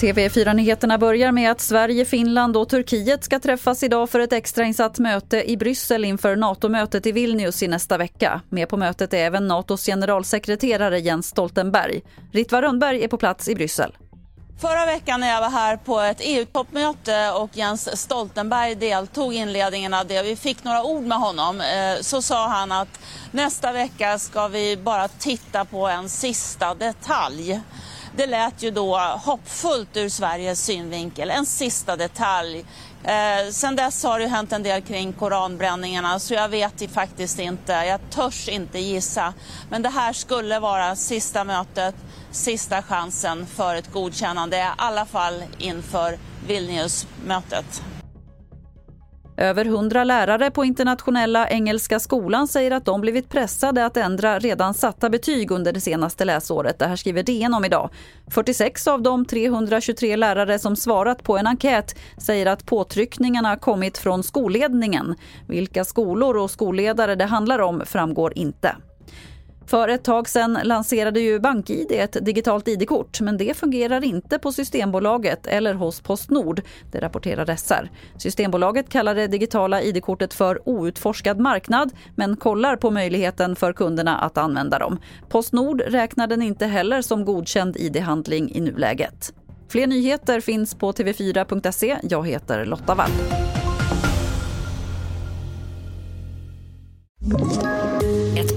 TV4-nyheterna börjar med att Sverige, Finland och Turkiet ska träffas idag för ett extrainsatt möte i Bryssel inför NATO-mötet i Vilnius i nästa vecka. Med på mötet är även NATOs generalsekreterare Jens Stoltenberg. Ritva Rönnberg är på plats i Bryssel. Förra veckan när jag var här på ett EU-toppmöte och Jens Stoltenberg deltog i inledningen av det, vi fick några ord med honom, eh, så sa han att nästa vecka ska vi bara titta på en sista detalj. Det lät ju då hoppfullt ur Sveriges synvinkel. En sista detalj. Eh, sen dess har det hänt en del kring koranbränningarna så jag vet faktiskt inte. Jag törs inte gissa. Men det här skulle vara sista mötet, sista chansen för ett godkännande. I alla fall inför Vilnius-mötet. Över hundra lärare på Internationella Engelska skolan säger att de blivit pressade att ändra redan satta betyg under det senaste läsåret. Det här skriver DN om idag. 46 av de 323 lärare som svarat på en enkät säger att påtryckningarna kommit från skolledningen. Vilka skolor och skolledare det handlar om framgår inte. För ett tag sedan lanserade ju BankID ett digitalt ID-kort men det fungerar inte på Systembolaget eller hos Postnord, det rapporterar SR. Systembolaget kallar det digitala ID-kortet för outforskad marknad men kollar på möjligheten för kunderna att använda dem. Postnord räknar den inte heller som godkänd ID-handling i nuläget. Fler nyheter finns på tv4.se. Jag heter Lotta Wall.